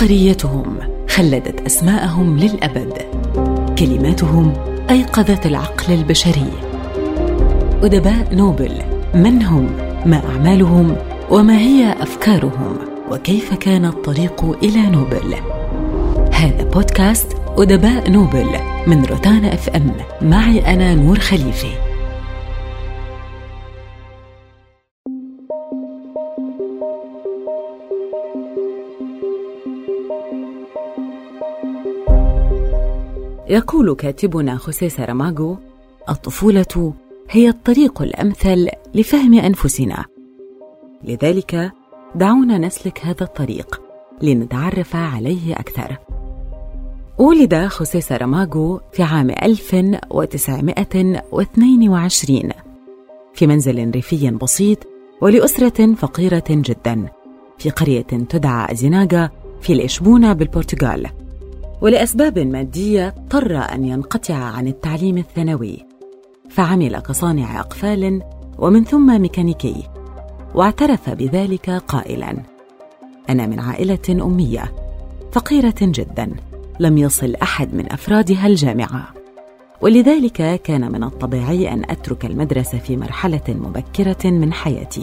عبقريتهم خلدت أسماءهم للأبد. كلماتهم أيقظت العقل البشري. أدباء نوبل من هم؟ ما أعمالهم؟ وما هي أفكارهم؟ وكيف كان الطريق إلى نوبل؟ هذا بودكاست أدباء نوبل من روتانا أف إم. معي أنا نور خليفه يقول كاتبنا خوسيه ساراماغو الطفولة هي الطريق الأمثل لفهم أنفسنا. لذلك دعونا نسلك هذا الطريق لنتعرف عليه أكثر. ولد خوسيه ساراماغو في عام 1922 في منزل ريفي بسيط ولأسرة فقيرة جدا في قرية تدعى أزيناغا في لشبونة بالبرتغال. ولأسباب مادية اضطر أن ينقطع عن التعليم الثانوي فعمل كصانع أقفال ومن ثم ميكانيكي واعترف بذلك قائلا أنا من عائلة أمية فقيرة جدا لم يصل أحد من أفرادها الجامعة ولذلك كان من الطبيعي أن أترك المدرسة في مرحلة مبكرة من حياتي.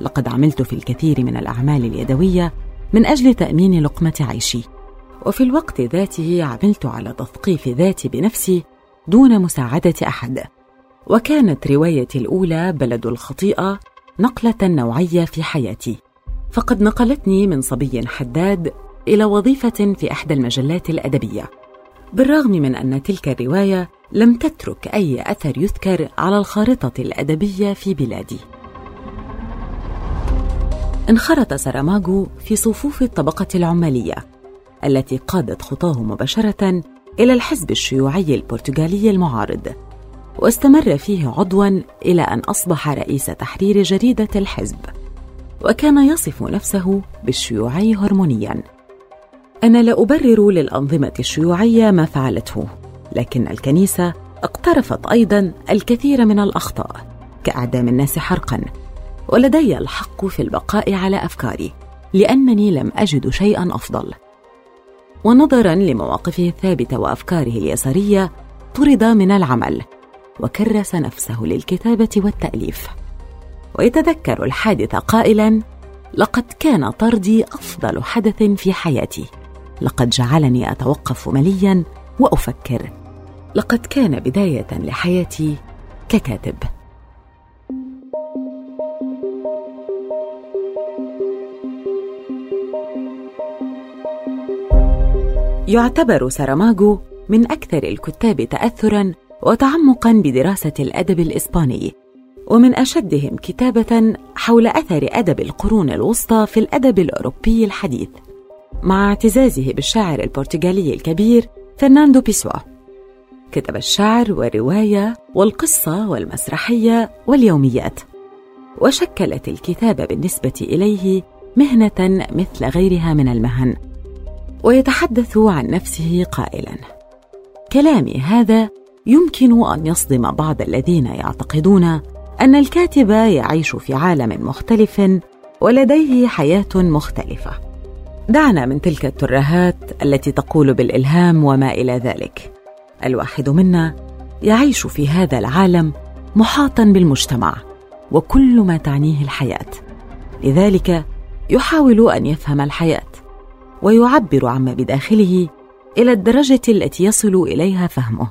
لقد عملت في الكثير من الأعمال اليدوية من أجل تأمين لقمة عيشي. وفي الوقت ذاته عملت على تثقيف ذاتي بنفسي دون مساعدة أحد. وكانت روايتي الأولى بلد الخطيئة نقلة نوعية في حياتي. فقد نقلتني من صبي حداد إلى وظيفة في إحدى المجلات الأدبية. بالرغم من أن تلك الرواية لم تترك أي أثر يذكر على الخارطة الأدبية في بلادي. انخرط سراماغو في صفوف الطبقة العمالية. التي قادت خطاه مباشرة إلى الحزب الشيوعي البرتغالي المعارض واستمر فيه عضوا إلى أن أصبح رئيس تحرير جريدة الحزب وكان يصف نفسه بالشيوعي هرمونيا. أنا لا أبرر للأنظمة الشيوعية ما فعلته لكن الكنيسة اقترفت أيضا الكثير من الأخطاء كإعدام الناس حرقا ولدي الحق في البقاء على أفكاري لأنني لم أجد شيئا أفضل. ونظرا لمواقفه الثابتة وأفكاره اليسارية طرد من العمل وكرس نفسه للكتابة والتأليف. ويتذكر الحادث قائلا لقد كان طردي أفضل حدث في حياتي. لقد جعلني أتوقف مليا وأفكر. لقد كان بداية لحياتي ككاتب. يعتبر ساراماغو من أكثر الكتاب تأثرا وتعمقا بدراسة الأدب الإسباني ومن أشدهم كتابة حول أثر أدب القرون الوسطى في الأدب الأوروبي الحديث مع اعتزازه بالشاعر البرتغالي الكبير فرناندو بيسوا. كتب الشعر والرواية والقصة والمسرحية واليوميات وشكلت الكتابة بالنسبة إليه مهنة مثل غيرها من المهن. ويتحدث عن نفسه قائلا. كلامي هذا يمكن أن يصدم بعض الذين يعتقدون أن الكاتب يعيش في عالم مختلف ولديه حياة مختلفة. دعنا من تلك الترهات التي تقول بالإلهام وما إلى ذلك. الواحد منا يعيش في هذا العالم محاطا بالمجتمع وكل ما تعنيه الحياة. لذلك يحاول أن يفهم الحياة. ويعبر عما بداخله إلى الدرجة التي يصل إليها فهمه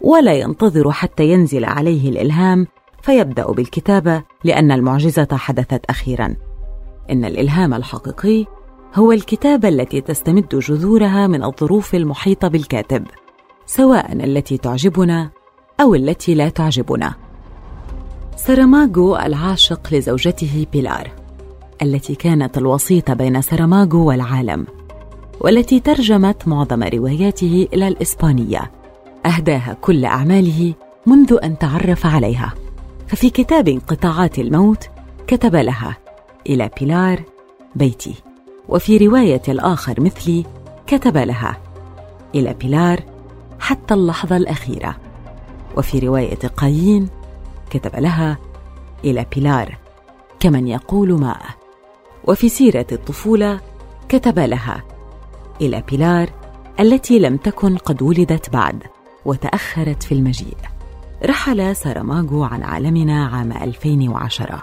ولا ينتظر حتى ينزل عليه الإلهام فيبدأ بالكتابه لأن المعجزة حدثت أخيرا. إن الإلهام الحقيقي هو الكتابه التي تستمد جذورها من الظروف المحيطة بالكاتب سواء التي تعجبنا أو التي لا تعجبنا. سراماغو العاشق لزوجته بيلار التي كانت الوسيطه بين سراماغو والعالم. والتي ترجمت معظم رواياته إلى الإسبانية. أهداها كل أعماله منذ أن تعرف عليها. ففي كتاب انقطاعات الموت كتب لها إلى بيلار بيتي. وفي رواية الآخر مثلي كتب لها إلى بيلار حتى اللحظة الأخيرة. وفي رواية قايين كتب لها إلى بيلار كمن يقول ماء وفي سيرة الطفولة كتب لها إلى بيلار التي لم تكن قد ولدت بعد وتأخرت في المجيء. رحل ساراماغو عن عالمنا عام 2010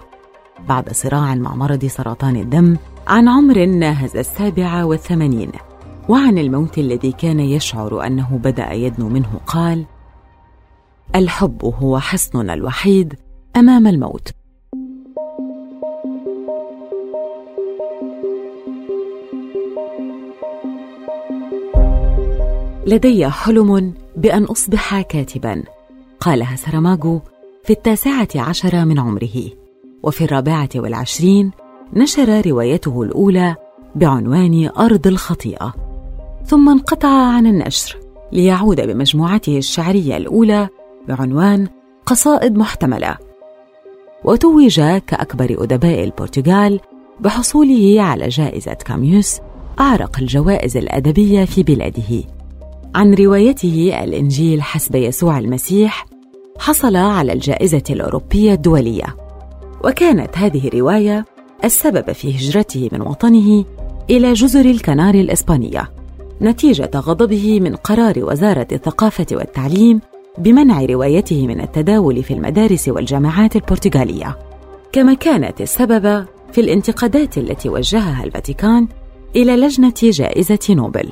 بعد صراع مع مرض سرطان الدم عن عمر ناهز السابعة والثمانين. وعن الموت الذي كان يشعر أنه بدأ يدنو منه قال الحب هو حصننا الوحيد أمام الموت. لدي حلم بأن أصبح كاتبا. قالها سراماغو في التاسعة عشر من عمره. وفي الرابعة والعشرين نشر روايته الأولى بعنوان أرض الخطيئة. ثم انقطع عن النشر ليعود بمجموعته الشعرية الأولى بعنوان قصائد محتملة. وتوج كأكبر أدباء البرتغال بحصوله على جائزة كاميوس أعرق الجوائز الأدبية في بلاده. عن روايته الإنجيل حسب يسوع المسيح حصل على الجائزة الأوروبية الدولية. وكانت هذه الرواية السبب في هجرته من وطنه إلى جزر الكناري الإسبانية نتيجة غضبه من قرار وزارة الثقافة والتعليم بمنع روايته من التداول في المدارس والجامعات البرتغالية. كما كانت السبب في الانتقادات التي وجهها الفاتيكان إلى لجنة جائزة نوبل.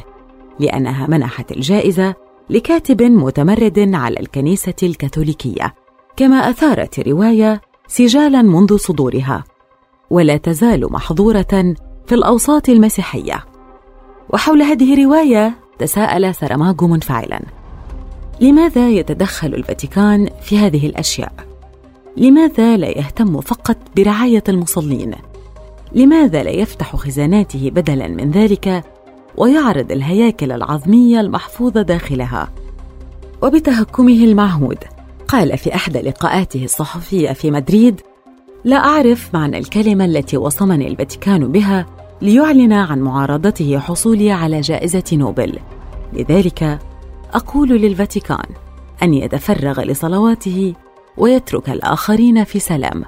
لأنها منحت الجائزة لكاتب متمرد على الكنيسة الكاثوليكية كما أثارت الرواية سجالا منذ صدورها ولا تزال محظورة في الأوساط المسيحية وحول هذه الرواية تساءل سراماغو منفعلا لماذا يتدخل الفاتيكان في هذه الأشياء؟ لماذا لا يهتم فقط برعاية المصلين؟ لماذا لا يفتح خزاناته بدلا من ذلك ويعرض الهياكل العظمية المحفوظة داخلها؟ وبتهكمه المعهود قال في احدى لقاءاته الصحفية في مدريد لا أعرف معنى الكلمة التي وصمني الفاتيكان بها ليعلن عن معارضته حصولي على جائزة نوبل لذلك أقول للفاتيكان أن يتفرغ لصلواته ويترك الآخرين في سلام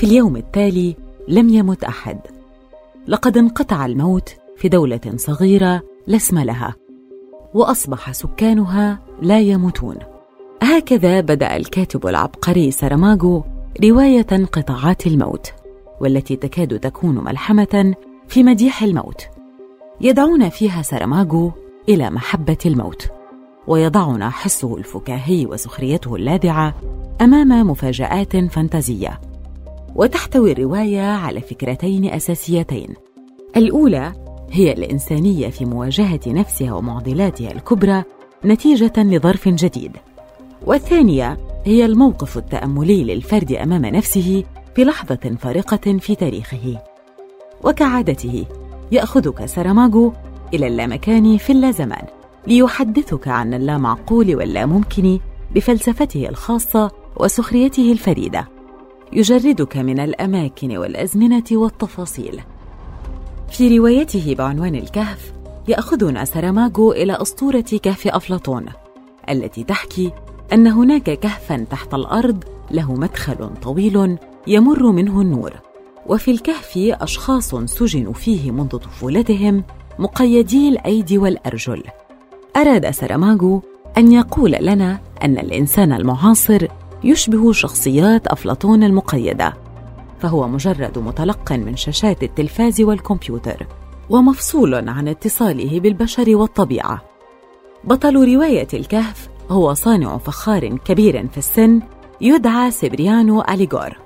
في اليوم التالي لم يمت أحد. لقد انقطع الموت في دولة صغيرة لا اسم لها وأصبح سكانها لا يموتون. هكذا بدأ الكاتب العبقري سراماغو رواية قطاعات الموت والتي تكاد تكون ملحمة في مديح الموت. يدعون فيها سراماغو إلى محبة الموت ويضعنا حسه الفكاهي وسخريته اللاذعة أمام مفاجآت فانتازية. وتحتوي الرواية على فكرتين أساسيتين. الأولى هي الإنسانية في مواجهة نفسها ومعضلاتها الكبرى نتيجة لظرف جديد. والثانية هي الموقف التأملي للفرد أمام نفسه في لحظة فارقة في تاريخه. وكعادته يأخذك سراماغو إلى اللامكان في اللازمان ليحدثك عن اللامعقول واللاممكن بفلسفته الخاصة وسخريته الفريدة. يجردك من الأماكن والأزمنة والتفاصيل. في روايته بعنوان الكهف يأخذنا سراماغو إلى أسطورة كهف أفلاطون التي تحكي أن هناك كهفا تحت الأرض له مدخل طويل يمر منه النور وفي الكهف أشخاص سجنوا فيه منذ طفولتهم مقيدي الأيدي والأرجل. أراد سراماغو أن يقول لنا أن الإنسان المعاصر يشبه شخصيات أفلاطون المقيدة فهو مجرد متلق من شاشات التلفاز والكمبيوتر ومفصول عن اتصاله بالبشر والطبيعة. بطل رواية الكهف هو صانع فخار كبير في السن يدعى سيبريانو أليغور.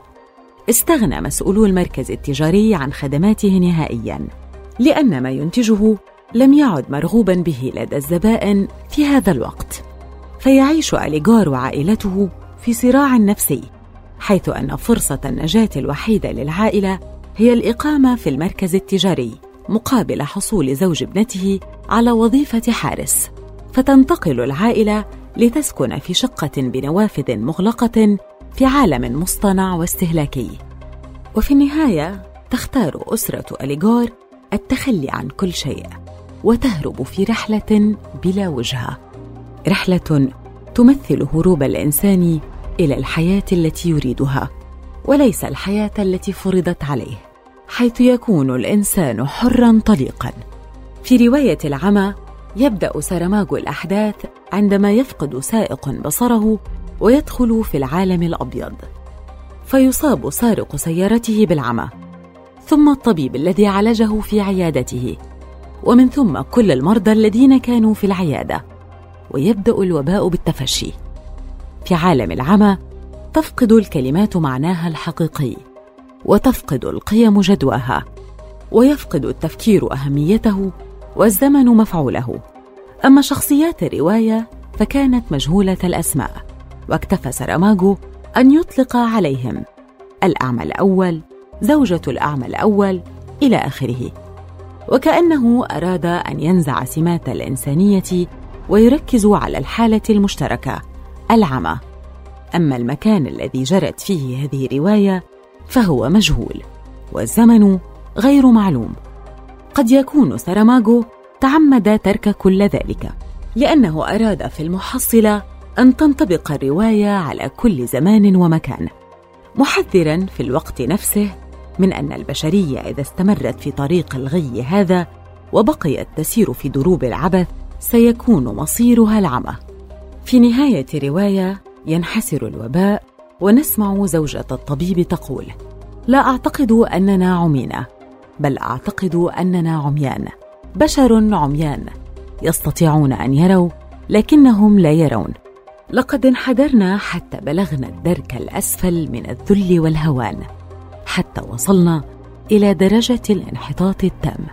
استغنى مسؤولو المركز التجاري عن خدماته نهائيا لأن ما ينتجه لم يعد مرغوبا به لدى الزبائن في هذا الوقت. فيعيش أليغور وعائلته في صراع نفسي حيث أن فرصة النجاة الوحيدة للعائلة هي الإقامة في المركز التجاري مقابل حصول زوج ابنته على وظيفة حارس. فتنتقل العائلة لتسكن في شقة بنوافذ مغلقة في عالم مصطنع واستهلاكي. وفي النهاية تختار أسرة أليغور التخلي عن كل شيء وتهرب في رحلة بلا وجهه رحلة تمثل هروب الإنسان إلى الحياة التي يريدها وليس الحياة التي فرضت عليه حيث يكون الإنسان حرا طليقا. في رواية العمى يبدأ ساراماغو الأحداث عندما يفقد سائق بصره ويدخل في العالم الأبيض. فيصاب سارق سيارته بالعمى ثم الطبيب الذي عالجه في عيادته ومن ثم كل المرضى الذين كانوا في العيادة ويبدأ الوباء بالتفشي. في عالم العمى تفقد الكلمات معناها الحقيقي وتفقد القيم جدواها ويفقد التفكير أهميته والزمن مفعوله. أما شخصيات الرواية فكانت مجهولة الأسماء واكتفى سراماغو أن يطلق عليهم الأعمى الأول زوجة الأعمى الأول إلى آخره. وكأنه أراد أن ينزع سمات الإنسانية ويركز على الحالة المشتركة. العمى. أما المكان الذي جرت فيه هذه الرواية فهو مجهول والزمن غير معلوم. قد يكون ساراماغو تعمد ترك كل ذلك لأنه أراد في المحصلة أن تنطبق الرواية على كل زمان ومكان محذرا في الوقت نفسه من أن البشرية إذا استمرت في طريق الغي هذا وبقيت تسير في دروب العبث سيكون مصيرها العمى. في نهاية الروايه ينحسر الوباء ونسمع زوجة الطبيب تقول لا أعتقد أننا عمينا بل أعتقد أننا عميان بشر عميان يستطيعون أن يروا لكنهم لا يرون. لقد انحدرنا حتى بلغنا الدرك الأسفل من الذل والهوان حتى وصلنا إلى درجة الانحطاط التام.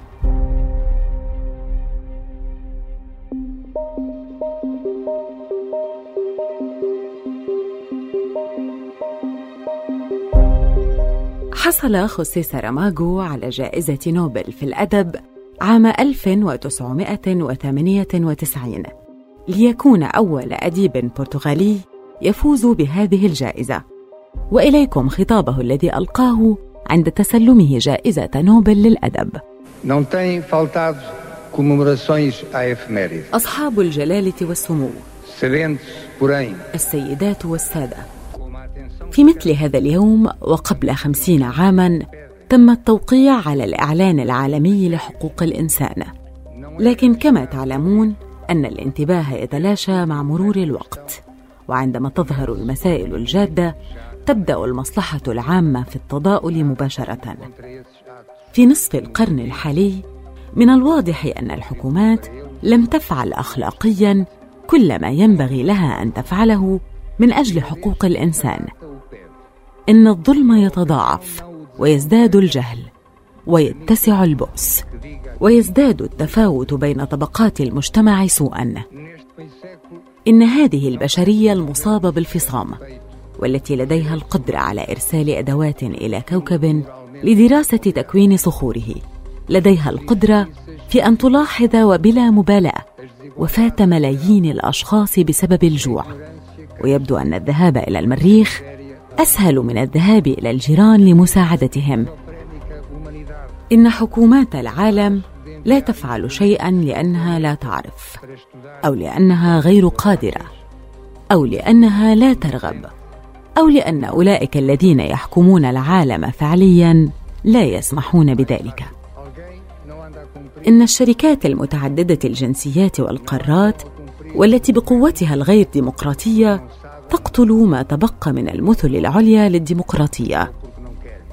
حصل خوسيه ساراماغو على جائزة نوبل في الأدب عام 1998 ليكون أول أديب برتغالي يفوز بهذه الجائزة. وإليكم خطابه الذي ألقاه عند تسلمه جائزة نوبل للأدب. أصحاب الجلالة والسمو. السيدات والسادة. في مثل هذا اليوم وقبل خمسين عاما تم التوقيع على الإعلان العالمي لحقوق الإنسان لكن كما تعلمون أن الانتباه يتلاشى مع مرور الوقت وعندما تظهر المسائل الجادة تبدأ المصلحة العامة في التضاؤل مباشرة. في نصف القرن الحالي من الواضح أن الحكومات لم تفعل اخلاقيا كل ما ينبغي لها أن تفعله من أجل حقوق الإنسان إن الظلم يتضاعف ويزداد الجهل ويتسع البؤس ويزداد التفاوت بين طبقات المجتمع سوءا. إن هذه البشرية المصابة بالفصام والتي لديها القدرة على إرسال أدوات إلى كوكب لدراسة تكوين صخوره لديها القدرة في أن تلاحظ وبلا مبالاة وفاة ملايين الأشخاص بسبب الجوع. ويبدو أن الذهاب إلى المريخ أسهل من الذهاب إلى الجيران لمساعدتهم. إن حكومات العالم لا تفعل شيئا لأنها لا تعرف أو لأنها غير قادرة أو لأنها لا ترغب أو لأن أولئك الذين يحكمون العالم فعليا لا يسمحون بذلك. إن الشركات المتعددة الجنسيات والقارات والتي بقوتها الغير ديمقراطية تقتل ما تبقى من المثل العليا للديمقراطية.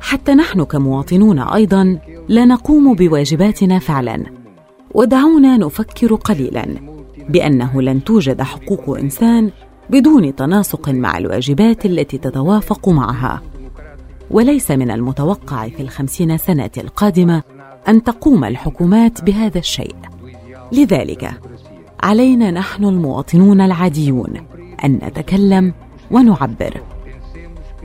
حتى نحن كمواطنون أيضا لا نقوم بواجباتنا فعلا. ودعونا نفكر قليلا بأنه لن توجد حقوق إنسان بدون تناسق مع الواجبات التي تتوافق معها. وليس من المتوقع في الخمسين سنة القادمة أن تقوم الحكومات بهذا الشيء. لذلك علينا نحن المواطنون العاديون أن نتكلم ونعبر.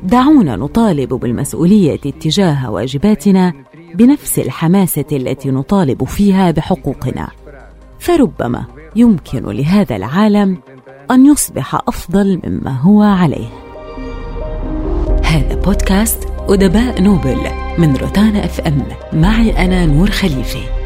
دعونا نطالب بالمسؤولية تجاه واجباتنا بنفس الحماسة التي نطالب فيها بحقوقنا. فربما يمكن لهذا العالم أن يصبح أفضل مما هو عليه. هذا بودكاست أدباء نوبل من روتانا أف إم. معي أنا نور خليفه